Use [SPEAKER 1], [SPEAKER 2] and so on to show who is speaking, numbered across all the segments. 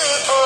[SPEAKER 1] oh.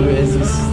[SPEAKER 2] It's.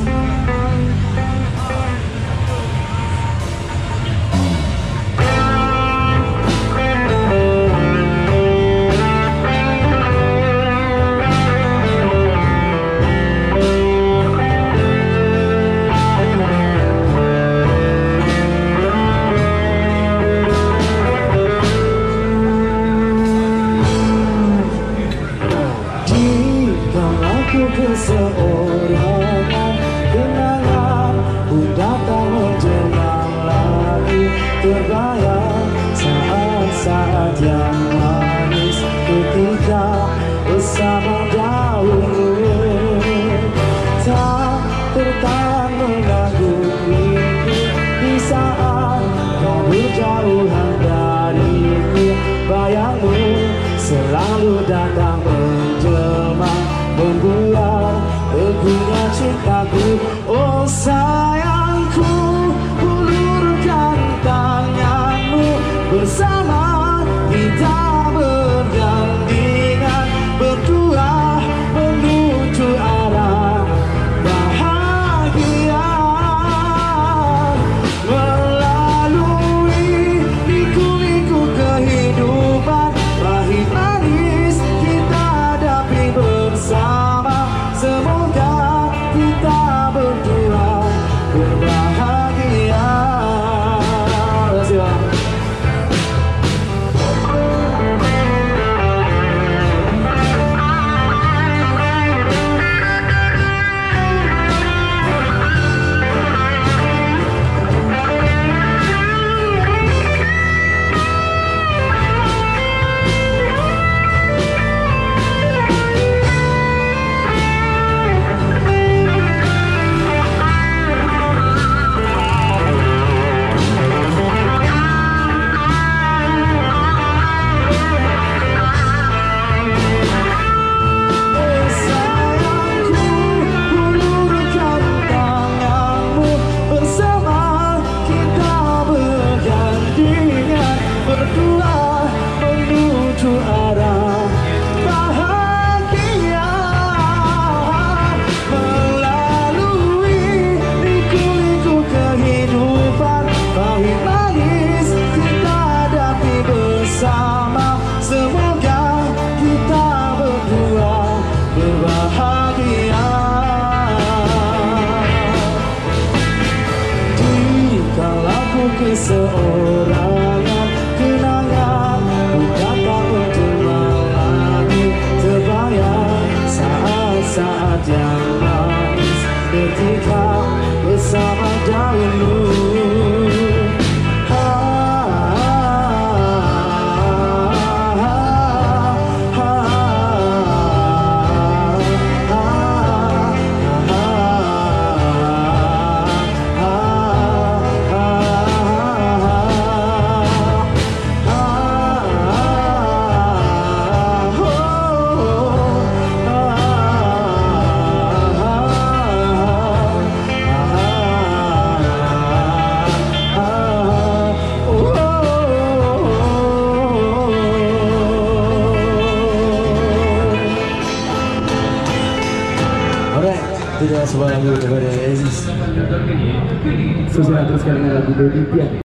[SPEAKER 2] seorang Terus kalian lagu dari iya. Pian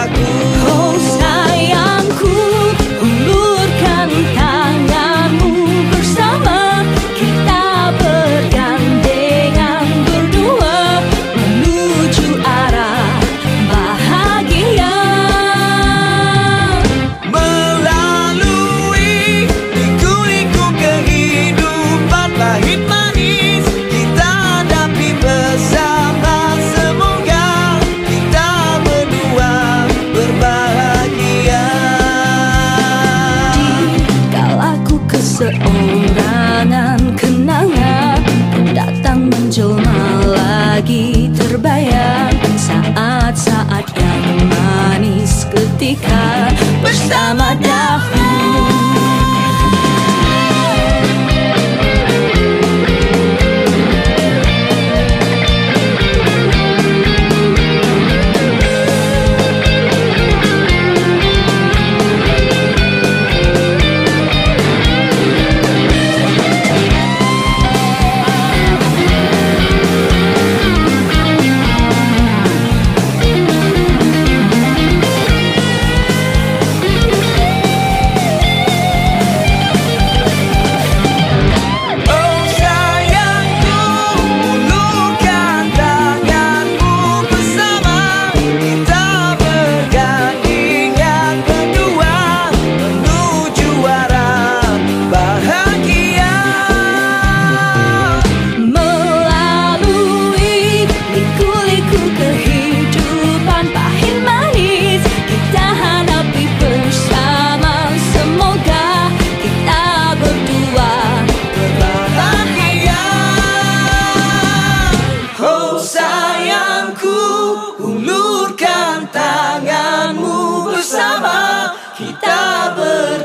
[SPEAKER 3] aku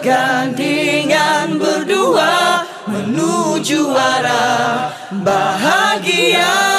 [SPEAKER 3] bergandengan berdua menuju arah bahagia